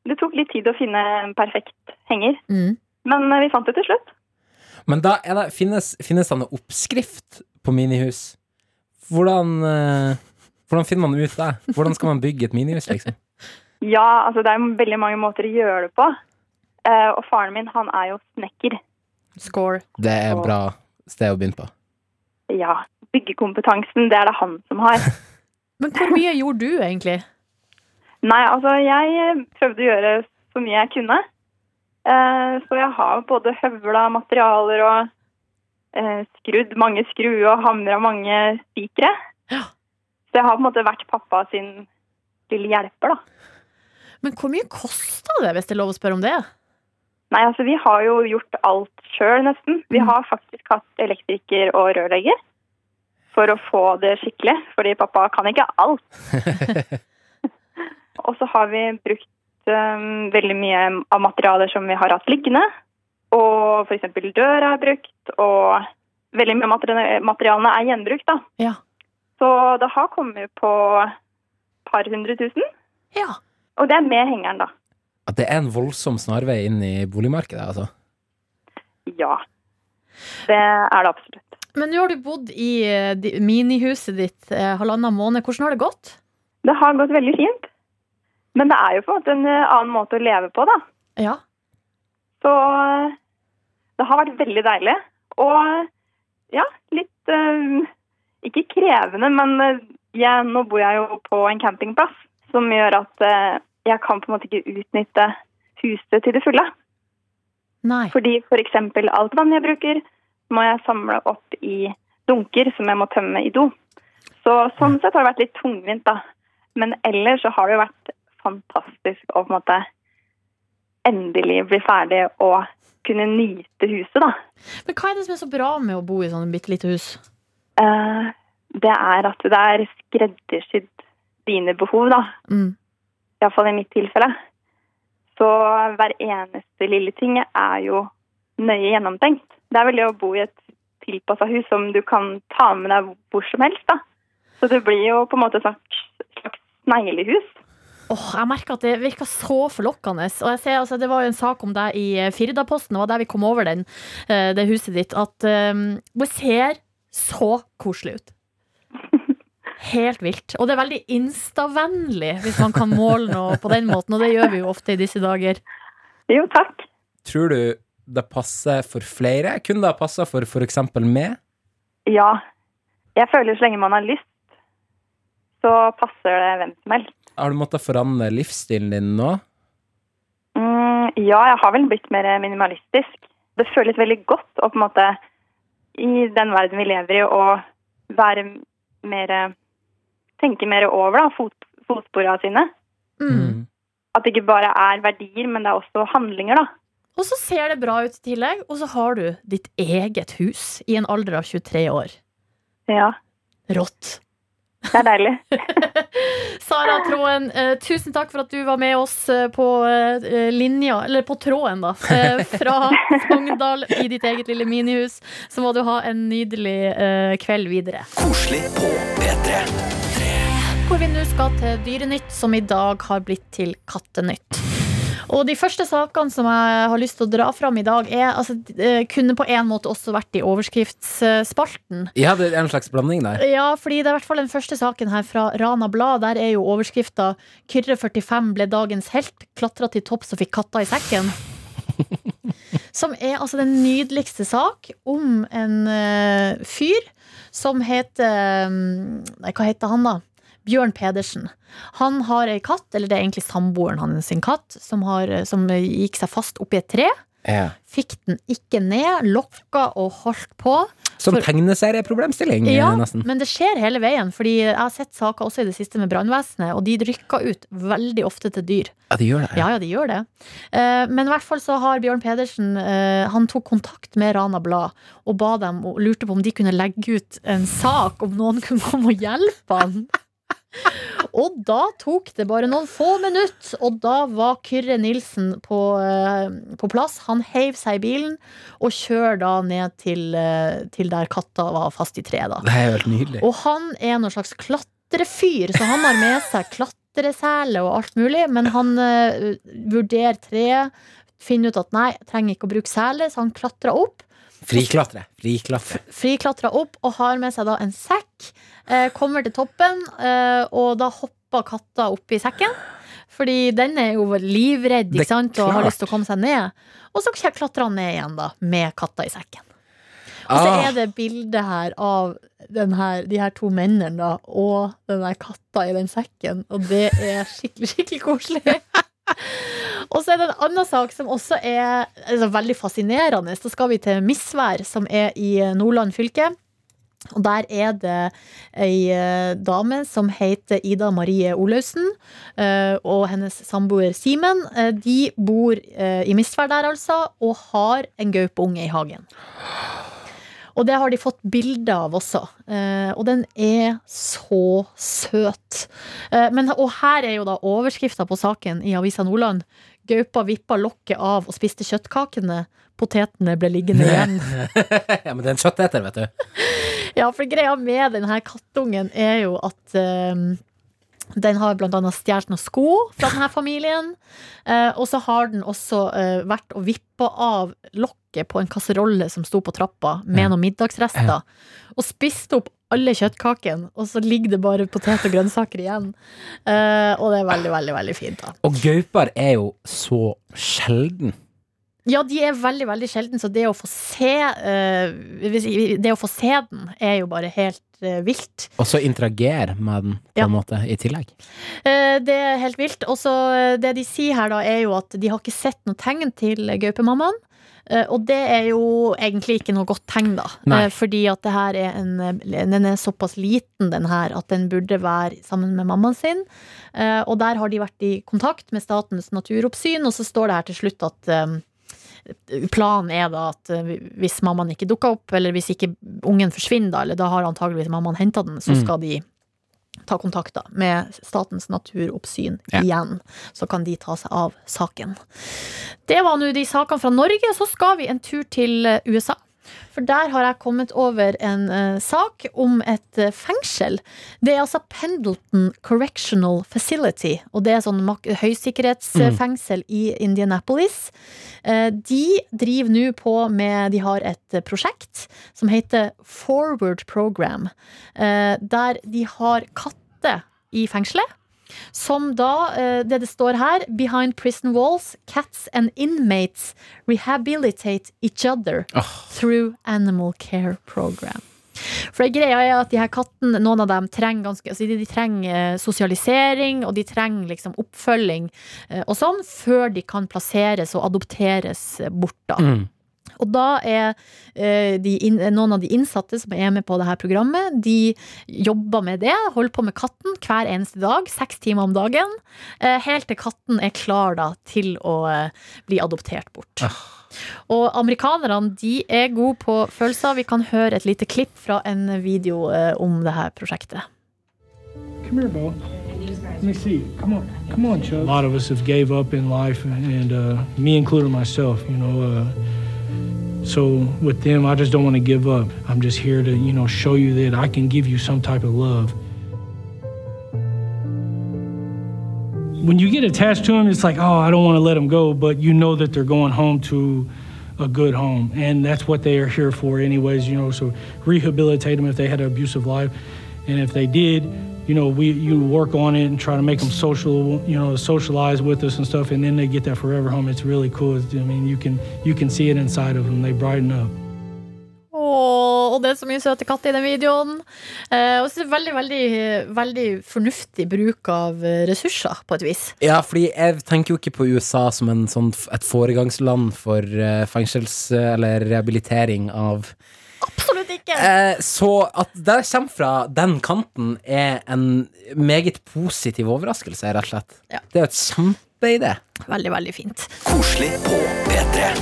S7: Det tok litt tid å finne en perfekt henger,
S3: Mm.
S7: men eh, vi fant det til slutt.
S4: Men da er det, finnes, finnes det en oppskrift på minihus? Hvordan, eh, hvordan finner man ut det? Hvordan skal man bygge et minihus, liksom?
S7: Ja, altså det er veldig mange måter å gjøre det på. Eh, og faren min, han er jo snekker.
S3: Score.
S4: Det er et bra sted å begynne på.
S7: Ja, byggekompetansen, det er det han som har.
S3: Men hvor mye gjorde du egentlig?
S7: Nei, altså jeg eh, prøvde å gjøre så mye jeg kunne. Eh, så jeg har både høvla materialer og eh, skrudd mange skruer og hamra mange spikere.
S3: Ja.
S7: Så jeg har på en måte vært pappa sin lille hjelper, da.
S3: Men hvor mye kosta det, hvis det er lov å spørre om det?
S7: Nei, altså vi har jo gjort alt sjøl, nesten. Vi
S3: Mm.
S7: har faktisk hatt elektriker og rørlegger for å få det skikkelig, fordi pappa kan ikke alt. og så har vi brukt um, veldig mye av materialer som vi har hatt liggende. Og f.eks. døra er brukt, og veldig mye av materialene er gjenbrukt. da.
S3: Ja.
S7: Så det har kommet på et par hundre tusen.
S3: Ja.
S7: Og det er med hengeren, da.
S4: At det er en voldsom snarvei inn i boligmarkedet, altså.
S7: Ja. Det er det absolutt.
S3: Men nå har du bodd i eh, minihuset ditt eh, halvannen måned. Hvordan har det gått?
S7: Det har gått veldig fint. Men det er jo på en måte en eh, annen måte å leve på, da.
S3: Ja.
S7: Så det har vært veldig deilig. Og ja, litt Ikke krevende, men jeg, nå bor jeg jo på en campingplass som gjør at jeg kan på en måte ikke utnytte huset til det fulle.
S3: Nei.
S7: Fordi f.eks. alt vann jeg bruker, må jeg samle opp i dunker som jeg må tømme i do. Så sånn sett har det vært litt tungvint, da. Men ellers så har det jo vært fantastisk å på en måte endelig bli ferdig og kunne nyte huset, da.
S3: Men hva er det som er så bra med å bo i sånn bitte lite hus?
S7: Eh, det er at det er skreddersydd dine behov, da.
S3: Mm.
S7: Iallfall i mitt tilfelle. Så hver eneste lille ting er jo nøye gjennomtenkt. Det er vel det å bo i et tilpassa hus som du kan ta med deg hvor som helst, da. Så det blir jo på en måte et slags, slags sneglehus.
S3: Åh, jeg merker at det virker så forlokkende. Og jeg ser, altså, det var jo en sak om deg i eh, Firdaposten, det var der vi kom over den, eh, det huset ditt, at um, det ser så koselig ut. Helt vilt. Og det er veldig instavennlig, hvis man kan måle noe på den måten. Og det gjør vi jo ofte i disse dager.
S7: Jo, takk.
S4: Tror du det passer for flere? Kunne det ha passa for f.eks. meg?
S7: Ja. Jeg føler så lenge man har lyst, så passer det hvem som helst.
S4: Har du måttet forandre livsstilen din nå?
S7: Mm, ja, jeg har vel blitt mer minimalistisk. Det føles veldig godt å på en måte i den verden vi lever i, å være mer Tenke mer over da, fot, fotsporene sine.
S3: Mm.
S7: At det ikke bare er verdier, men det er også handlinger, da.
S3: Og så ser det bra ut i tillegg, og så har du ditt eget hus i en alder av 23 år.
S7: Ja,
S3: Rått.
S7: det er deilig.
S3: Sara Tråen, eh, tusen takk for at du var med oss eh, på eh, linja, eller på tråden, da. Fra Sogndal i ditt eget lille minihus. Så må du ha en nydelig kveld videre.
S2: Koselig på P3.
S3: Hvor vi nå skal til Dyrenytt, som i dag har blitt til Kattenytt. Og de første sakene som jeg har lyst til å dra fram i dag, er, altså, eh, kunne på en måte også vært i overskriftsspalten.
S4: Ja, det er en slags blanding der.
S3: Ja, fordi det er i hvert fall den første saken her fra Rana Blad. Der er jo overskrifta 'Kyrre 45 ble dagens helt, klatra til topps og fikk katta i sekken'. Som er altså den nydeligste sak om en uh, fyr som heter um, Nei, hva heter han, da? Bjørn Pedersen. Han har ei katt, eller det er egentlig samboeren hans sin katt, som, har, som gikk seg fast oppi et tre.
S4: Ja.
S3: Fikk den ikke ned, lokka og holdt på.
S4: Som
S3: For-
S4: tegneserieproblemstilling, eh,
S3: Ja,
S4: nesten.
S3: men det skjer hele veien. Fordi jeg har sett saker også i det siste med brannvesenet, og de rykker ut veldig ofte til dyr.
S4: Ja, de gjør det.
S3: Ja, ja, de gjør det. Eh, men i hvert fall så har Bjørn Pedersen eh, Han tok kontakt med Rana Blad og ba dem og lurte på om de kunne legge ut en sak om noen kunne komme og hjelpe han. Og da tok det bare noen få minutter, og da var Kyrre Nilsen på, eh, på plass. Han heiv seg i bilen og kjører da ned til, eh, til der katta var fast i treet. da.
S4: Det er jo helt nydelig.
S3: Og han er noen slags klatrefyr, så han har med seg klatresele og alt mulig, men han uh, vurderer treet, finner ut at nei, trenger ikke å bruke sele, så han klatrer opp.
S4: Friklatre. Friklatre.
S3: Friklatra opp og har med seg da en sekk. Eh, kommer til toppen, eh, og da hopper katta opp i sekken. Fordi den er jo livredd ikke sant? og har lyst til å komme seg ned. Og så klatrer han ned igjen, da, med katta i sekken. Og så
S4: Ah,
S3: er det bilde her av den her, de her to mennene da, og den der katta i den sekken. Og det er skikkelig, skikkelig koselig. og så er det en annen sak som også er altså, veldig fascinerende. Så skal vi til Misvær, som er i Nordland fylke. Og der er det ei eh, dame som heter Ida Marie Olaussen, eh, og hennes samboer Simen. Eh, de bor eh, i Misvær der, altså, og har en gaupeunge i hagen. Og det har de fått bilde av også. Eh, og den er så søt. Eh, men, og her er jo da overskrifta på saken i Avisa Nordland. Gaupa vippa lokket av og spiste kjøttkakene. Potetene ble liggende igjen.
S4: ja, men det er en kjøtteter, vet du.
S3: Ja, for greia med denne kattungen er jo at eh, den har annet stjålet noen sko fra denne familien. eh, og så har den også eh, vært og vippa av lokket på en kasserolle som sto på trappa, med noen middagsrester. Og spist opp alle kjøttkakene, og så ligger det bare potet og grønnsaker igjen. Uh, og det er veldig, veldig, veldig fint. da
S4: Og gauper er jo så sjelden.
S3: Ja, de er veldig, veldig sjelden, så det å få se uh, Det å få se den er jo bare helt eh, vilt.
S4: Og så interagere med den, på
S3: Ja.
S4: en måte, i tillegg.
S3: Det er helt vilt. Og så det de sier her, da, er jo at de har ikke sett noe tegn til gaupemammaen. Eh, Og det er jo egentlig ikke noe godt tegn, da.
S4: Nei.
S3: Eh, Fordi at det her er en Den er såpass liten, den her, at den burde være sammen med mammaen sin. Eh, Og der har de vært i kontakt med Statens naturoppsyn, og så står det her til slutt at Planen er da at hvis mammaen ikke dukker opp, eller hvis ikke ungen forsvinner, da, eller da har antageligvis mammaen henta den, så
S4: Mm.
S3: skal de ta kontakt da med Statens naturoppsyn
S4: Ja.
S3: igjen. Så kan de ta seg av saken. Det var nå de sakene fra Norge. Så skal vi en tur til eh, USA. For der har jeg kommet over en uh, sak om et uh, fengsel. Det er altså Pendleton Correctional Facility. Og det er sånn høysikkerhetsfengsel høysikkerhetsfengsel i Indianapolis. Uh, de driver nå på med De har et prosjekt som heter Forward Program. der de har katter i fengselet. Som da, eh, det det står her Behind prison walls, cats and inmates rehabilitate each other through animal care program. For greia er at de her kattene, noen av dem trenger ganske altså de, de trenger eh, sosialisering, og de trenger liksom oppfølging eh, og sånn, før de kan plasseres og adopteres bort, da.
S4: Mm.
S3: Og da er eh, de noen av de innsatte som er med på det her programmet, de jobber med det, holder på med katten hver eneste dag, seks timer om dagen, eh, helt til katten er klar da til å eh, bli adoptert bort. Og amerikanerne de er gode på følelser. Vi kan høre et lite klipp fra en video eh, om det her prosjektet.
S8: Come here, Bo. Let me see. Come on, come on, Chuck. A lot of us have gave up in life, and uh, me including myself. You know, uh, so with them, I just don't want to give up. I'm just here to, you know, show you that I can give you some type of love. When you get attached to them, it's like, oh, I don't want to let them go, but you know that they're going home to a good home, and that's what they are here for, anyways. You know, so rehabilitate them if they had an abusive life, and if they did, you know, we you work on it and try to make them social, you know, socialize with us and stuff, and then they get that forever home. It's really cool. It's- I mean, you can you can see it inside of them. They brighten up.
S3: Åh, og det er så mye søte katter i den videoen. Eh, og så er det veldig, veldig, veldig fornuftig bruk av eh, ressurser, på et vis.
S4: Ja, fordi jeg tenker jo ikke på USA som en sånn, et foregangsland for eh, fengsels- eller rehabilitering av
S3: Absolutt ikke!
S4: Eh, så at det kommer fra den kanten, er en meget positiv overraskelse, rett og slett.
S3: Ja.
S4: Det er jo et kjempeidé.
S3: Veldig, veldig fint.
S2: Koselig på P3.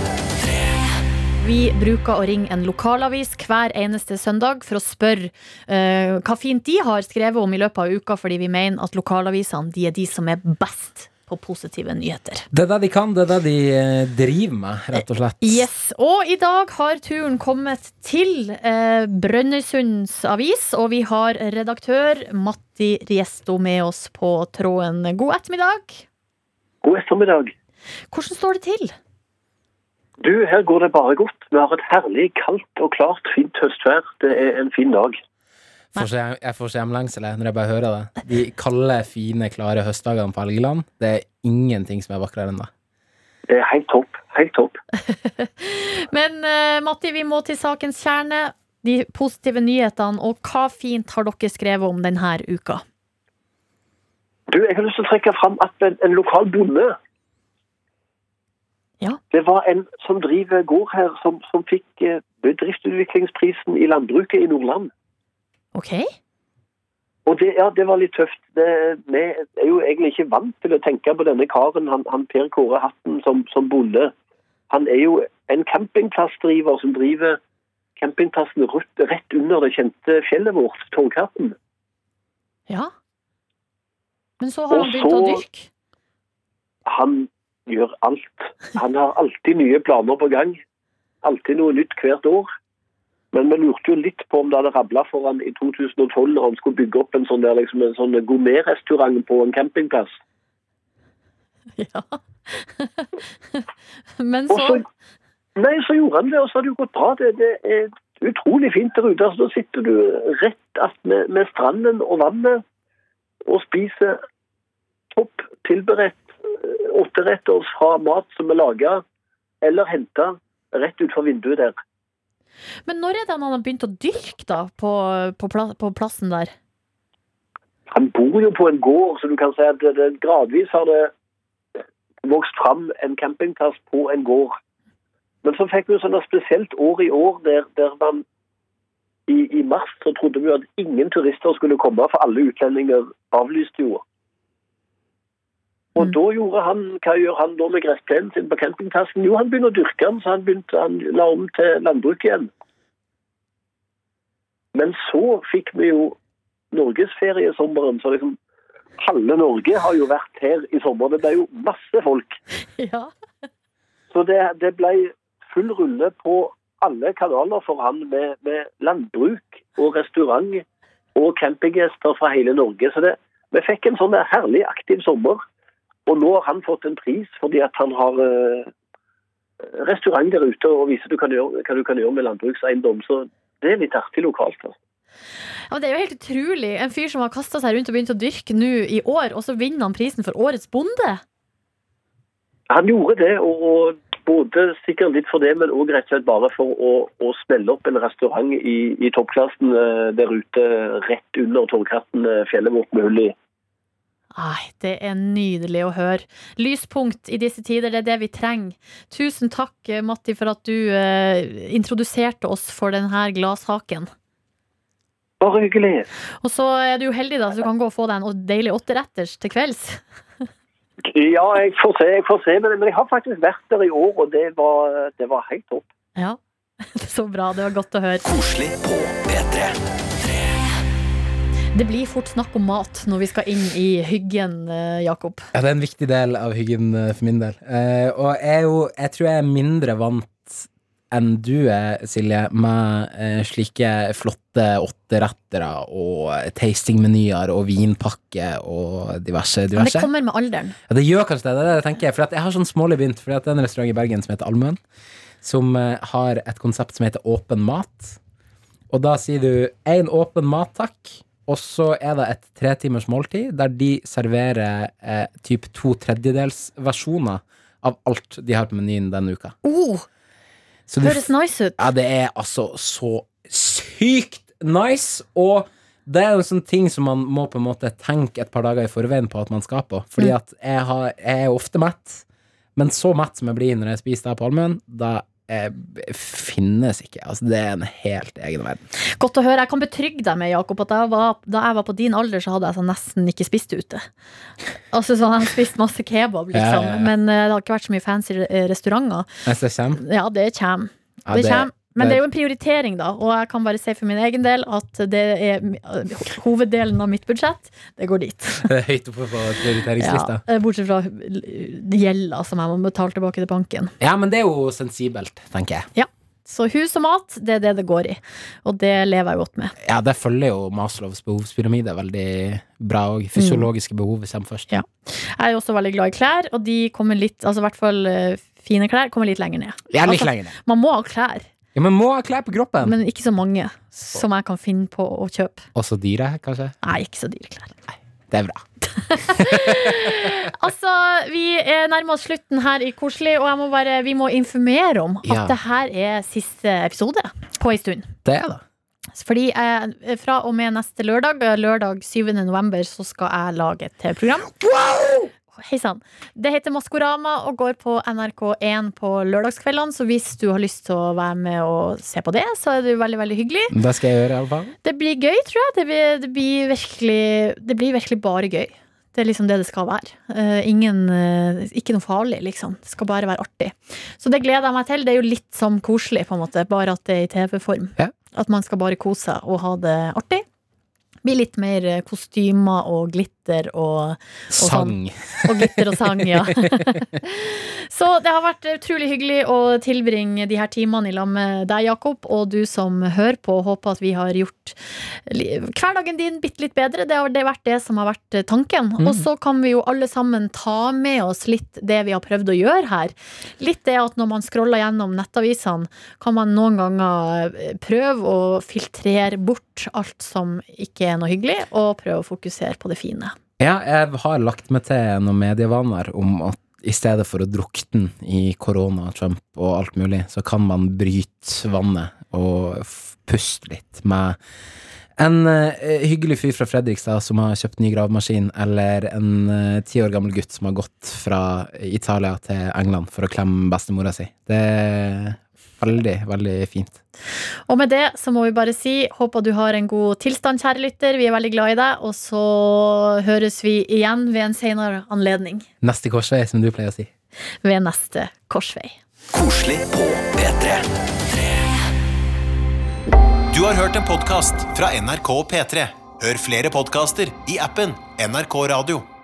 S3: Vi bruker å ringe en lokalavis hver eneste søndag for å spørre eh, hva fint de har skrevet om i løpet av uka, fordi vi mener at lokalavisene de er de som er best på positive nyheter.
S4: Det er det de kan, det er det de eh, driver med, rett og slett.
S3: Yes, Og i dag har turen kommet til eh, Brønnøysunds avis, og vi har redaktør Matti Riesto med oss på tråden. God ettermiddag.
S9: God ettermiddag.
S3: Hvordan står det til?
S9: Du, her går det bare godt. Vi har et herlig, kaldt og klart, fint høstvær. Det er en fin dag.
S4: Får jeg får så hjemlengsel når jeg bare hører det. De kalde, fine, klare høstdagene på Helgeland. Det er ingenting som er vakrere enn det.
S9: Det er helt topp. Helt topp.
S3: Men uh, Matti, vi må til sakens kjerne. De positive nyhetene, og hva fint har dere skrevet om denne uka?
S9: Du, jeg har lyst til å trekke fram at en, en lokal bonde
S3: Ja.
S9: Det var en som driver gård her, som, som fikk eh, bedriftsutviklingsprisen i landbruket i Nordland.
S3: Ok?
S9: Og det, ja, det var litt tøft. Det, vi er jo egentlig ikke vant til å tenke på denne karen, han, han Per Kåre Hatten, som, som bonde. Han er jo en campingplassdriver som driver campingplassen rett, rett under det kjente fjellet vårt, Tårnkatten.
S3: Ja. Men så har han begynt å dyrke?
S9: Han gjør alt. Han har alltid nye planer på gang. Alltid noe nytt hvert år. Men vi lurte jo litt på om det hadde rabla for han i 2012 når han skulle bygge opp en sånn, der, liksom, en sånn gourmetrestaurant på en campingplass.
S3: Ja. Men så
S9: så, nei, så gjorde han det, og så har det jo gått bra. Det, det er utrolig fint der ute. Altså, da sitter du rett attmed med, stranden og vannet og spiser topp tilberedt eh, åtteretters fra mat som er laga eller henta rett utfor vinduet der.
S3: Men når er det han har begynt å dyrke, da, på, på, pla på plassen der?
S9: Han bor jo på en gård, så du kan si at det, gradvis har det vokst fram en campingplass på en gård. Men så fikk vi sånn et spesielt år i år der, der man i, i mars så trodde vi at ingen turister skulle komme, for alle utlendinger avlyste jo. Og
S3: Mm.
S9: da gjorde han, hva gjør han da med gressplenen sin på campingplassen? Jo, han begynner å dyrke den, så han, begynte, han la om til landbruk igjen. Men så fikk vi jo norgesferiesommeren, så liksom halve Norge har jo vært her i sommer. Det ble jo masse folk.
S3: Ja.
S9: Så det, det ble full rulle på alle kanaler for han med, med landbruk og restaurant og campinggjester fra hele Norge. Så det, vi fikk en sånn herlig aktiv sommer. Og nå har han fått en pris fordi at han har eh, restaurant der ute og viser du kan gjøre, hva du kan gjøre med landbrukseiendom. Så det er litt artig lokalt. Altså.
S3: Ja, det er jo helt utrolig. En fyr som har kasta seg rundt og begynt å dyrke nå i år, og så vinner han prisen for Årets bonde.
S9: Han gjorde det, og, både sikkert litt for det, men òg rett og slett bare for å, å smelle opp en restaurant i, i toppklassen eh, der ute, rett under Torghatten, eh, fjellet vårt med hull i.
S3: Nei, det er nydelig å høre. Lyspunkt i disse tider, det er det vi trenger. Tusen takk, eh, Matti, for at du eh, introduserte oss for denne gladsaken.
S9: Bare hyggelig.
S3: Og så er du jo heldig, da, så du kan gå og få deg en deilig åtteretters til kvelds.
S9: Ja, jeg får se, jeg får se. Men, men jeg har faktisk vært der i år, og det var, det var helt topp.
S3: Ja, så bra. Det var godt å høre.
S2: Koselig på P3.
S3: Det blir fort snakk om mat når vi skal inn i hyggen, eh, Jakob.
S4: Ja, det er en viktig del av hyggen eh, for min del. Eh, og jeg, jo, jeg tror jeg er mindre vant enn du er, Silje, med slike flotte åtterettere og tastingmenyer og vinpakke og diverse.
S3: Men det kommer med alderen.
S4: Ja, det gjør kanskje det. det, er det jeg tenker. For jeg har sånn smålig begynt, for det er en restaurant i Bergen som heter Almuen, som har et konsept som heter åpen mat. Og da sier du én åpen mat, takk. Og så er det et tretimers måltid der de serverer eh, typ to tredjedels versjoner av alt de har på menyen denne uka.
S3: Oh,
S4: Så det
S3: høres nice ut.
S4: ja, det er altså så sykt nice, og det er en sånn ting som man må på en måte tenke et par dager i forveien på at man skal på. Fordi at jeg, har, jeg er ofte mett, men så mett som jeg blir når jeg spiser det på allmuen, da eh, finnes ikke. Altså, det er en helt egen verden.
S3: Godt å høre. Jeg kan betrygge deg med, Jakob, at jeg var, da jeg var på din alder, så hadde jeg så nesten ikke spist ute. Altså sånn, Jeg spist masse kebab, liksom.
S4: Ja, ja, ja.
S3: Men eh, det har ikke vært så mye fancy eh, restauranter.
S4: Jeg kommer.
S3: Ja, det kommer. Det
S4: det-
S3: kommer. Men
S4: det-
S3: er jo en prioritering, da. Og jeg kan bare si for min egen del at det er eh, hoveddelen av mitt budsjett. Det går dit.
S4: Det er høyt oppe på prioriteringslista.
S3: Ja, eh, bortsett fra gjelda som jeg må betale tilbake til banken.
S4: Ja, men det er jo sensibelt, tenker jeg. Ja.
S3: Så hus og mat, det er det det går i. Og det lever jeg godt med.
S4: Ja, det følger jo Maslows behovspyramide veldig bra òg. Fysiologiske behov kommer først.
S3: Ja. Jeg er også veldig glad i klær, og de kommer litt Altså i hvert fall fine klær kommer litt lenger ned.
S4: Litt
S3: Altså,
S4: lenger ned.
S3: Man må ha klær,
S4: Ja, men må ha klær på kroppen.
S3: men ikke så mange som jeg kan finne på å kjøpe.
S4: Også dyre, kanskje.
S3: Nei, ikke så dyre klær.
S4: Det er bra.
S3: Altså, vi er nærmer oss slutten her i Koselig, og må bare, vi må informere om at
S4: Ja.
S3: det her er siste episode på ei stund.
S4: Det er det.
S3: Fordi eh, fra og med neste lørdag, eh, lørdag 7. november, så skal jeg lage et TV-program. Hei sann. Det heter Maskorama og går på NRK1 på lørdagskveldene, så hvis du har lyst til å være med og se på det, så er det veldig, veldig hyggelig.
S4: Det skal jeg gjøre, iallfall.
S3: Det blir gøy, tror jeg. Det blir, det blir, virkelig, det blir virkelig bare gøy. Det er liksom det det skal være. Uh, ingen, uh, ikke noe farlig, liksom. Det skal bare være artig. Så det gleder jeg meg til. Det er jo litt sånn koselig, på en måte, bare at det er i TV-form.
S4: Ja.
S3: At man skal bare kose seg og ha det artig. Blir litt mer eh, kostymer og glitter glitter og, og
S4: Sang.
S3: Og glitter og sang, ja. Så det har vært utrolig hyggelig å tilbringe de her timene i lag med deg, Jakob, og du som hører på. Håper at vi har gjort hverdagen din bitte litt bedre. Det har det vært det som har vært tanken. tanken. Og så kan vi jo alle sammen ta med oss litt det vi har prøvd å gjøre her. Litt det at når man scroller gjennom nettavisene, kan man noen ganger prøve å filtrere bort alt som ikke er noe hyggelig, og prøve å fokusere på det fine.
S4: Ja, jeg har lagt meg til noen medievaner om at i stedet for å drukne i korona, Trump og alt mulig, så kan man bryte vannet og puste litt med en eh, hyggelig fyr fra Fredrikstad som har kjøpt ny gravemaskin, eller en eh, ti år gammel gutt som har gått fra Italia til England for å klemme bestemora si. Det veldig, veldig fint.
S3: Og med det så må vi bare si håper du har en god tilstand, kjære lytter. Vi er veldig glad i deg, og så høres vi igjen ved en senere anledning.
S4: Neste korsvei, som du pleier å si.
S3: Ved neste korsvei.
S2: Koselig på P3.
S1: Du har hørt en podkast fra NRK P3. Hør flere podkaster i appen NRK Radio.